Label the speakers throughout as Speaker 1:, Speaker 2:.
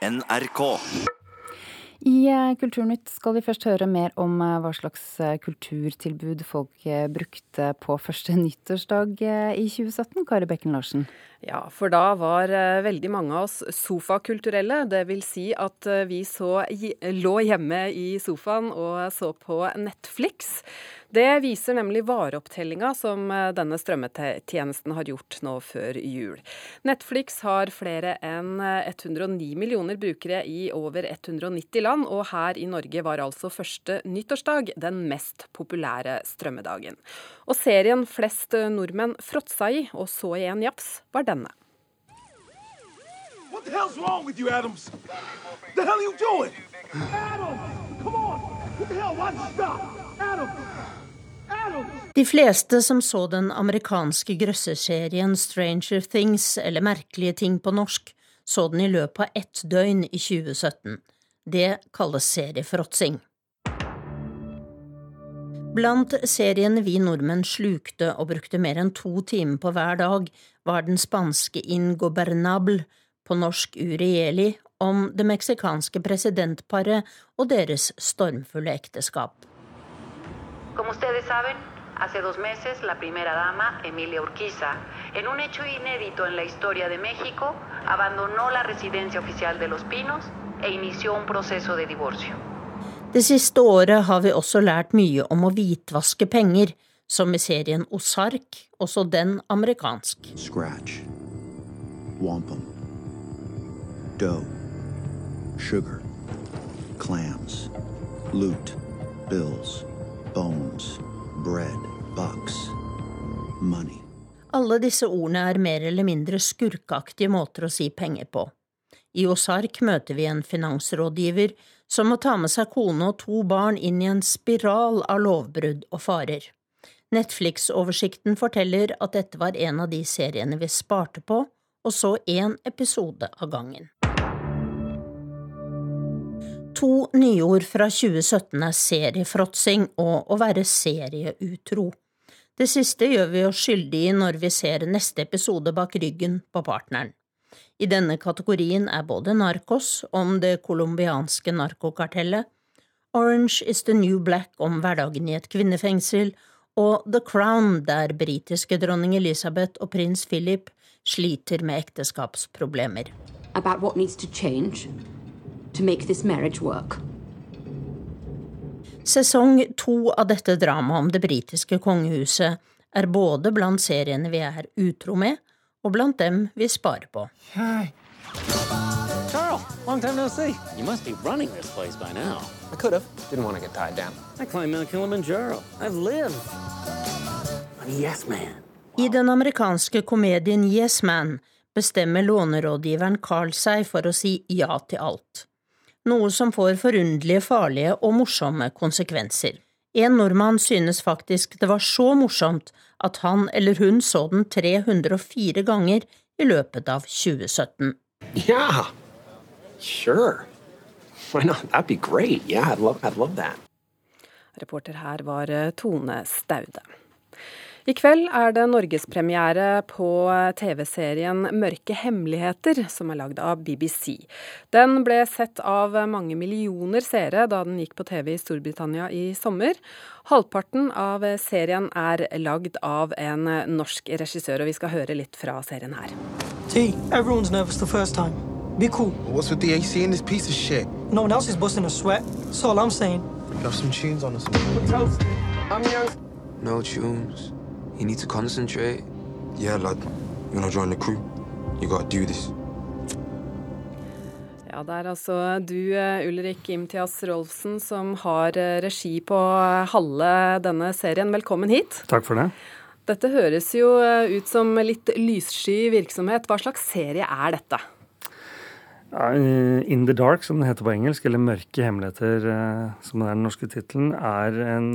Speaker 1: NRK.
Speaker 2: I eh, Kulturnytt skal vi først høre mer om eh, hva slags eh, kulturtilbud folk brukte på første nyttårsdag i 2017. Kari Bekken Larsen.
Speaker 3: Ja, for da var veldig mange av oss sofakulturelle. Det vil si at vi så, lå hjemme i sofaen og så på Netflix. Det viser nemlig vareopptellinga som eh, denne strømmetjenesten har gjort nå før jul. Netflix har flere enn 109 eh, millioner brukere i over 190 land, og her i Norge var altså første nyttårsdag den mest populære strømmedagen. Og serien flest nordmenn fråtsa i og så i en jafs, var denne. What the hell's wrong with you, Adams? The hell are you doing? Adams, come on! What the hell? Why'd you stop? Adams! De fleste som så den amerikanske grøsserserien Stranger Things, eller Merkelige ting på norsk, så den i løpet av ett døgn i 2017. Det kalles seriefråtsing. Blant seriene vi nordmenn slukte og brukte mer enn to timer på hver dag, var den spanske Ingobernable, på norsk Urieli, om det meksikanske presidentparet og deres stormfulle ekteskap.
Speaker 4: Como ustedes saben, hace dos meses la primera dama, Emilia Urquiza, en un hecho inédito en la historia de México, abandonó la residencia oficial de Los Pinos e inició un proceso de divorcio.
Speaker 2: Det siste året har vi også lært mye om å hvitvaske penger, som i serien Ozark, også den amerikansk. Scratch. Wampum. Dough. Sugar. Clams. Loot. Bills bones, bread, bucks, money. Alle disse ordene er mer eller mindre skurkeaktige måter å si penger på. I Osark møter vi en finansrådgiver som må ta med seg kone og to barn inn i en spiral av lovbrudd og farer. Netflix-oversikten forteller at dette var en av de seriene vi sparte på, og så én episode av gangen. To nyord fra 2017 er seriefråtsing og å være serieutro. Det siste gjør vi oss skyldig i når vi ser neste episode bak ryggen på partneren. I denne kategorien er både Narcos om det colombianske narkokartellet, Orange is the New Black om hverdagen i et kvinnefengsel, og The Crown der britiske dronning Elizabeth og prins Philip sliter med ekteskapsproblemer. About what needs to change to make this marriage work. Sesong to av dette dramaet om det britiske kongehuset er både blant seriene vi er utro med, og blant dem vi sparer på. Hey. Carl, long time no see. You must be running this place by now. I could have. Didn't want to get tied down. I climbed Mount Kilimanjaro. I've lived. yes man. I den amerikanske komedien Yes Man bestemmer lånerådgiveren Carl seg for å si ja til alt noe som får forunderlige, farlige og morsomme konsekvenser. En nordmann synes faktisk det var så morsomt at han eller hun så den 304 ganger i løpet av 2017. Yeah. Sure. Why not? That'd be great. Yeah, I'd love, I'd love that. Reporter her var eh, Tone Staude. I kveld er det norgespremiere på TV-serien Mørke hemmeligheter, som er lagd av BBC. Den ble sett av mange millioner seere da den gikk på TV i Storbritannia i sommer. Halvparten av serien er lagd av en norsk regissør, og vi skal høre litt fra serien her. T, everyone's nervous the first time. Be cool. What's with the AC in this piece of shit? No one else is busting a sweat. That's all I'm saying. Got some tunes on us. I'm young. No tunes. You need to concentrate. Yeah, lad. You wanna join the crew? You gotta do this. Ja, det er altså du, eh, Ulrik Imtias Rolfsen, som har eh, regi på halve denne serien. Velkommen hit.
Speaker 5: Takk for det.
Speaker 2: Dette høres jo eh, ut som litt lyssky virksomhet. Hva slags serie er dette?
Speaker 5: In the Dark, som det heter på engelsk, eller Mørke hemmeligheter, som er den norske tittelen, er en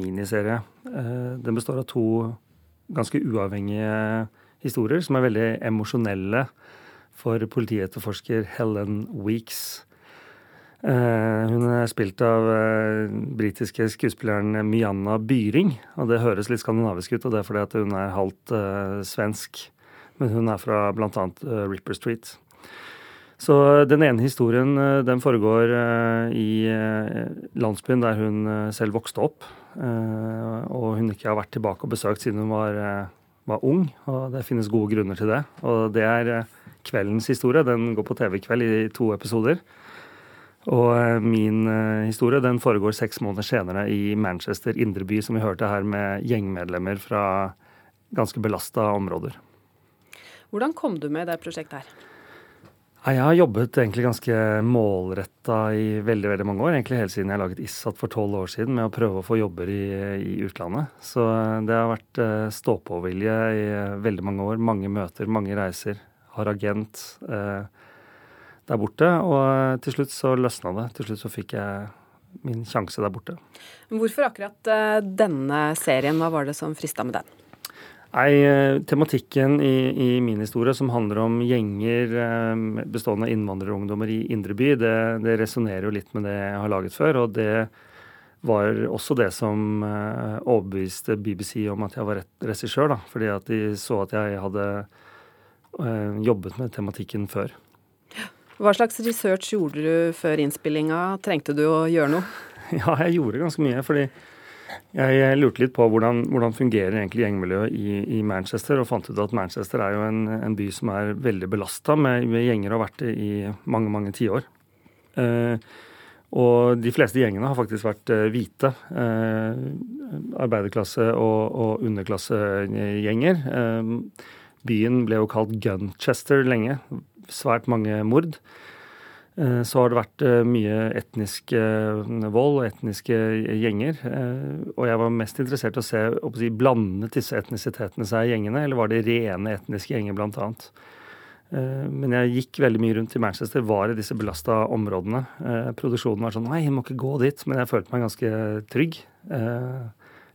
Speaker 5: miniserie Eh, den består av to ganske uavhengige historier som er veldig emosjonelle for politietterforsker Helen Weeks. Eh, hun er spilt av eh, britiske skuespilleren Myanna Byring. Og det høres litt skandinavisk ut, og det er fordi hun er halvt svensk. Men hun er fra bl.a. Ripper Street. Så den ene historien den foregår i landsbyen der hun selv vokste opp. Og hun ikke har vært tilbake og besøkt siden hun var, var ung. Og det finnes gode grunner til det. Og det er kveldens historie. Den går på TV i to episoder. Og eh, min eh, historie den foregår seks måneder senere i Manchester indreby, som vi hørte her, med gjengmedlemmer fra ganske belasta områder.
Speaker 3: Hvordan kom du med det prosjektet her?
Speaker 5: Jeg har jobbet egentlig ganske målretta i veldig veldig mange år. Egentlig helt siden jeg laget ISAT for tolv år siden med å prøve å få jobber i, i utlandet. Så det har vært eh, stå-på-vilje i veldig mange år. Mange møter, mange reiser. Har agent. Eh, der borte. Og eh, til slutt så løsna det. Til slutt så fikk jeg min sjanse der borte.
Speaker 3: Hvorfor akkurat eh, denne serien? Hva var det som frista med den?
Speaker 5: Nei, eh, Tematikken i, i, min historie, som handler om gjenger bestående av innvandrerungdommer i indre by, det, det resonnerer jo litt med det jeg har laget før. Og det var også det som overbeviste BBC om at jeg var regissør. Fordi at de så at jeg hadde jobbet med tematikken før.
Speaker 3: Hva slags research gjorde du før innspillinga? Trengte du å gjøre noe?
Speaker 5: Ja, jeg gjorde ganske mye. fordi jeg lurte litt på hvordan, hvordan fungerer egentlig gjengmiljøet i, i, Manchester, og fant ut at Manchester er jo en, en by som er veldig belasta med, med, gjenger og har vært det i mange, mange tiår. Eh, og de fleste gjengene har faktisk vært eh, hvite. Eh, arbeiderklasse- og, og underklassegjenger. Eh, byen ble jo kalt Gunchester lenge svært mange mord. Eh, så har det vært eh, mye etnisk eh, vold og etniske gjenger. Og jeg var mest interessert i å se å si, blandet disse etnisitetene seg i gjengene, eller var det rene etniske gjenger bl.a. Men jeg gikk veldig mye rundt i Manchester, var i disse belasta områdene. Produksjonen var sånn Nei, jeg må ikke gå dit. Men jeg følte meg ganske trygg.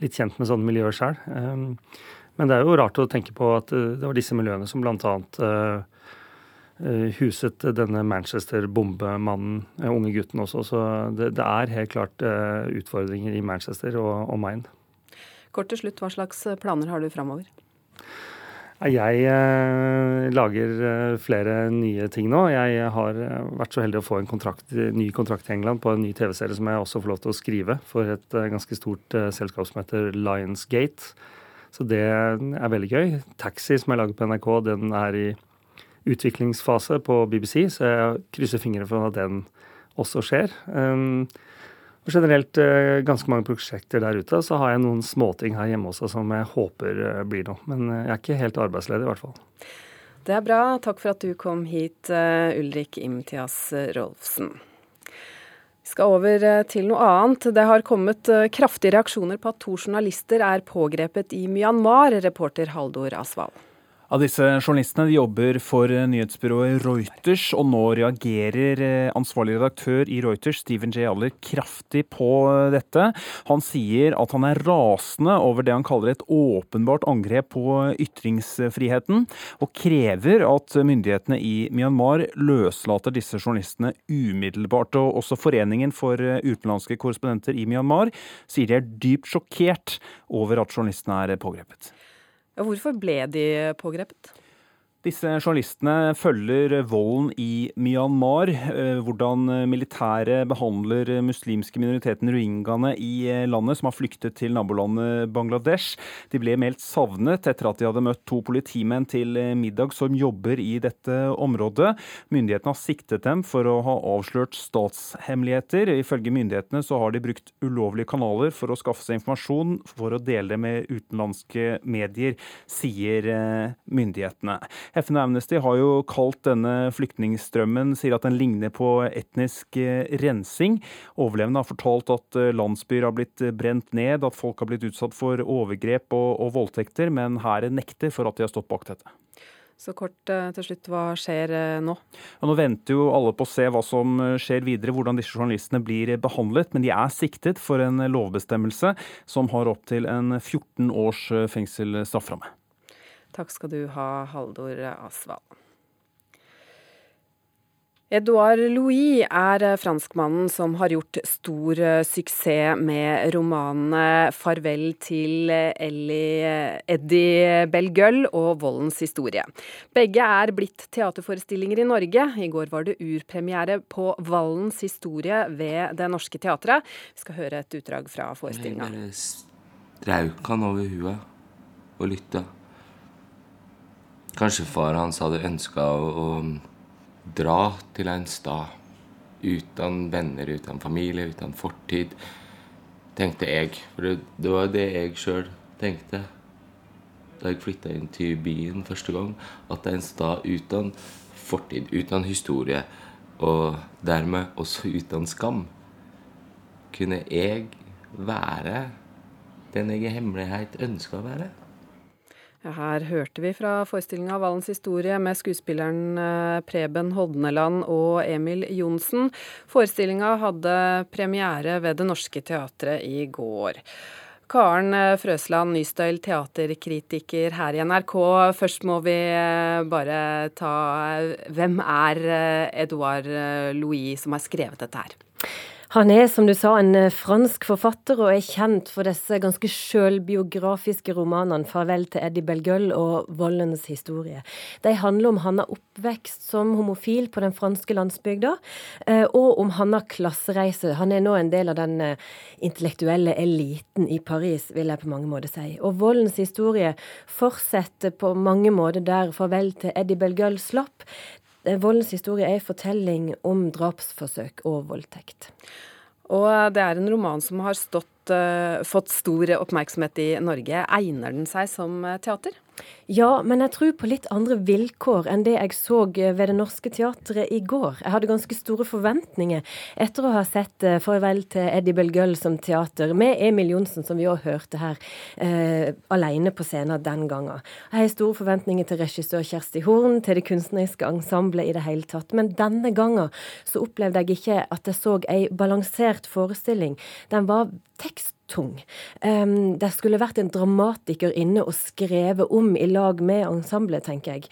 Speaker 5: Litt kjent med sånne miljøer sjøl. Men det er jo rart å tenke på at det var disse miljøene som blant Eh, huset denne Manchester-bombemannen, eh, unge gutten også. Så det, det er helt klart eh, utfordringer i Manchester og, omegn.
Speaker 3: Kort til slutt, hva slags planer har du framover?
Speaker 5: Jeg eh, lager flere nye ting nå. Jeg har vært så heldig å få en kontrakt, ny kontrakt i England på en ny TV-serie som jeg også får lov til å skrive for et ganske stort eh, selskap som heter Lionsgate. Så det er veldig gøy. Taxi, som jeg lager på NRK, den er i utviklingsfase på BBC, så jeg krysser fingrene for at den også skjer. Um, og generelt uh, ganske mange prosjekter der ute. Så har jeg noen småting her hjemme også som jeg håper uh, blir noe. Men uh, jeg er ikke helt arbeidsledig, i hvert fall.
Speaker 3: Det er bra. Takk for at du kom hit, Ulrik Imtias Rolfsen. Vi skal over til noe annet. Det har kommet kraftige reaksjoner på at to journalister er pågrepet i Myanmar, reporter Haldor Asvald.
Speaker 1: Ja, disse journalistene de jobber for eh, nyhetsbyrået Reuters, og nå reagerer eh, ansvarlig redaktør i Reuters, Steven J. Aller, kraftig på eh, dette. Han sier at han er rasende over det han kaller et åpenbart angrep på ytringsfriheten, og krever at myndighetene i Myanmar løslater disse journalistene umiddelbart. Og også Foreningen for utenlandske korrespondenter i Myanmar sier de er dypt sjokkert over at journalistene er pågrepet.
Speaker 3: Hvorfor ble de pågrepet?
Speaker 1: Disse journalistene følger volden i Myanmar, eh, hvordan militæret behandler muslimske minoriteten rohingyaene i eh, landet, som har flyktet til nabolandet Bangladesh. De ble meldt savnet etter at de hadde møtt to politimenn til eh, middag som jobber i dette området. Myndighetene har siktet dem for å ha avslørt statshemmeligheter. Ifølge myndighetene så har de brukt ulovlige kanaler for å skaffe seg informasjon for å dele det med utenlandske medier, sier myndighetene. FN og Amnesty har jo kalt denne flyktningstrømmen sier at den ligner på etnisk eh, rensing. Overlevende har fortalt at eh, landsbyer har blitt eh, brent ned, at folk har blitt utsatt for overgrep og, og voldtekter, men hæren nekter for at de har stått bak dette.
Speaker 3: Så kort til slutt, hva skjer nå?
Speaker 1: Ja, nå venter jo alle på å se hva som skjer videre, hvordan disse journalistene blir behandlet. Men de er siktet for en lovbestemmelse som har opptil en 14 års fengsel strafferamme.
Speaker 3: Takk skal du ha, Haldor Asvald. Edouard Louis er franskmannen som har gjort stor suksess med romanene 'Farvel til Eddie Belgueul' og 'Voldens historie'. Begge er blitt teaterforestillinger i Norge. I går var det urpremiere på 'Vallens historie' ved Det Norske Teatret. Vi skal høre et utdrag fra forestillinga.
Speaker 6: Jeg bare strauk han over huet og lytta. Kanskje far hans hadde ønska å, å dra til en stad uten venner, uten familie, uten fortid, tenkte jeg. For det, var det jeg sjøl tenkte da jeg flytta inn til byen første gang. At det er en stad uten fortid, uten historie, og dermed også uten skam. Kunne jeg være den jeg i hemmelighet ønska å være?
Speaker 3: Her hørte vi fra forestillinga Vallens historie med skuespilleren eh, Preben Hodneland og Emil Johnsen. Forestillinga hadde premiere ved Det Norske Teatret i går. Karen eh, Frøsland Nystøyl, teaterkritiker her i NRK. Først må vi eh, bare ta Hvem er Edouard Louis som har skrevet dette her?
Speaker 7: Han er, som du sa, en eh, fransk forfatter og er kjent for disse ganske sjølbiografiske romanene 'Farvel til Eddie Belgueul' og 'Voldens historie'. De handler om hans oppvekst som homofil på den franske landsbygda, eh, og om hans klassereise. Han er nå en del av den eh, intellektuelle eliten i Paris, vil jeg på mange måter si. Og 'Voldens historie' fortsetter på mange måter der 'Farvel til Eddie Belgueul' slapp. Voldens historie er en fortelling om drapsforsøk og voldtekt.
Speaker 3: Og det er en roman som har stått, uh, fått stor oppmerksomhet i Norge. Egner den seg som eh, teater?
Speaker 7: Ja, men jeg tror på litt andre vilkår enn det jeg så ved Det Norske Teatret i går. Jeg hadde ganske store forventninger etter å ha sett uh, 'Farvel til Eddie Belgull' som teater, med Emil Johnsen, som vi òg hørte her, eh, alene på scenen den gangen. Jeg har store forventninger til regissør Kjersti Horn, til det kunstneriske ensemblet i det hele tatt. Men denne gangen så opplevde jeg ikke at jeg så ei balansert forestilling. Den var tekst tung. Um, det skulle vært en dramatiker inne og skrevet om i lag med ensemblet, tenker jeg.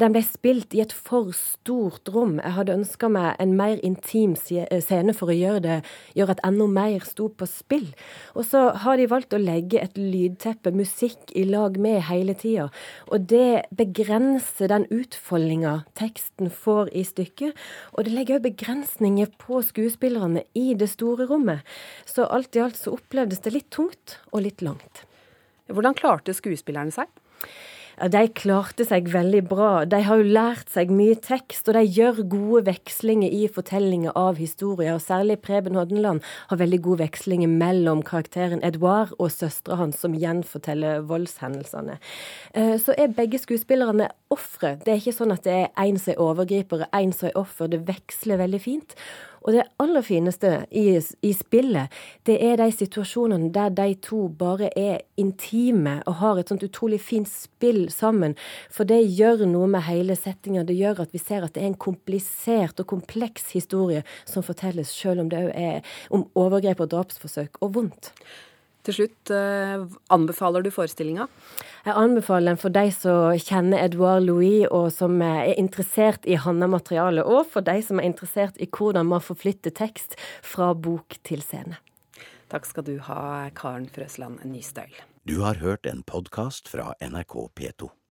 Speaker 7: Den ble spilt i et for stort rom. Jeg hadde ønska meg en mer intim eh, scene for å gjøre det, gjøre at enda mer sto på spill. Og så har de valgt å legge et lydteppe, musikk, i lag med hele tida. Og det begrenser den utfoldinga teksten får i stykket. Og det legger òg begrensninger på skuespillerne i det store rommet. Så alt i alt så opplevdes det litt tungt og litt langt.
Speaker 3: Hvordan klarte skuespillerne seg?
Speaker 7: De klarte seg veldig bra. De har jo lært seg mye tekst, og de gjør gode vekslinger i fortellinger av historier. og Særlig Preben Hodneland har veldig gode vekslinger mellom karakteren Edouard og søstera hans, som gjenforteller voldshendelsene. Eh, så er begge skuespillerne ofre. Det er ikke sånn at det er én som er overgriper og én som er offer. Det veksler veldig fint. Og det aller fineste i, i, spillet, det er de situasjonene der de to bare er intime og har et sånt utrolig fint spill sammen. For det gjør noe med hele settinga. Det gjør at vi ser at det er en komplisert og kompleks historie som fortelles, selv om det òg er om overgrep og drapsforsøk og vondt.
Speaker 3: Til slutt, eh, anbefaler du forestillinga?
Speaker 7: Jeg anbefaler den for de som kjenner Edouard Louis, og som er interessert i Hanna-materialet, og for de som er interessert i hvordan man forflytter tekst fra bok til scene.
Speaker 3: Takk skal du ha, Karen Frøsland Nystøl.
Speaker 8: Du har hørt en podkast fra NRK P2.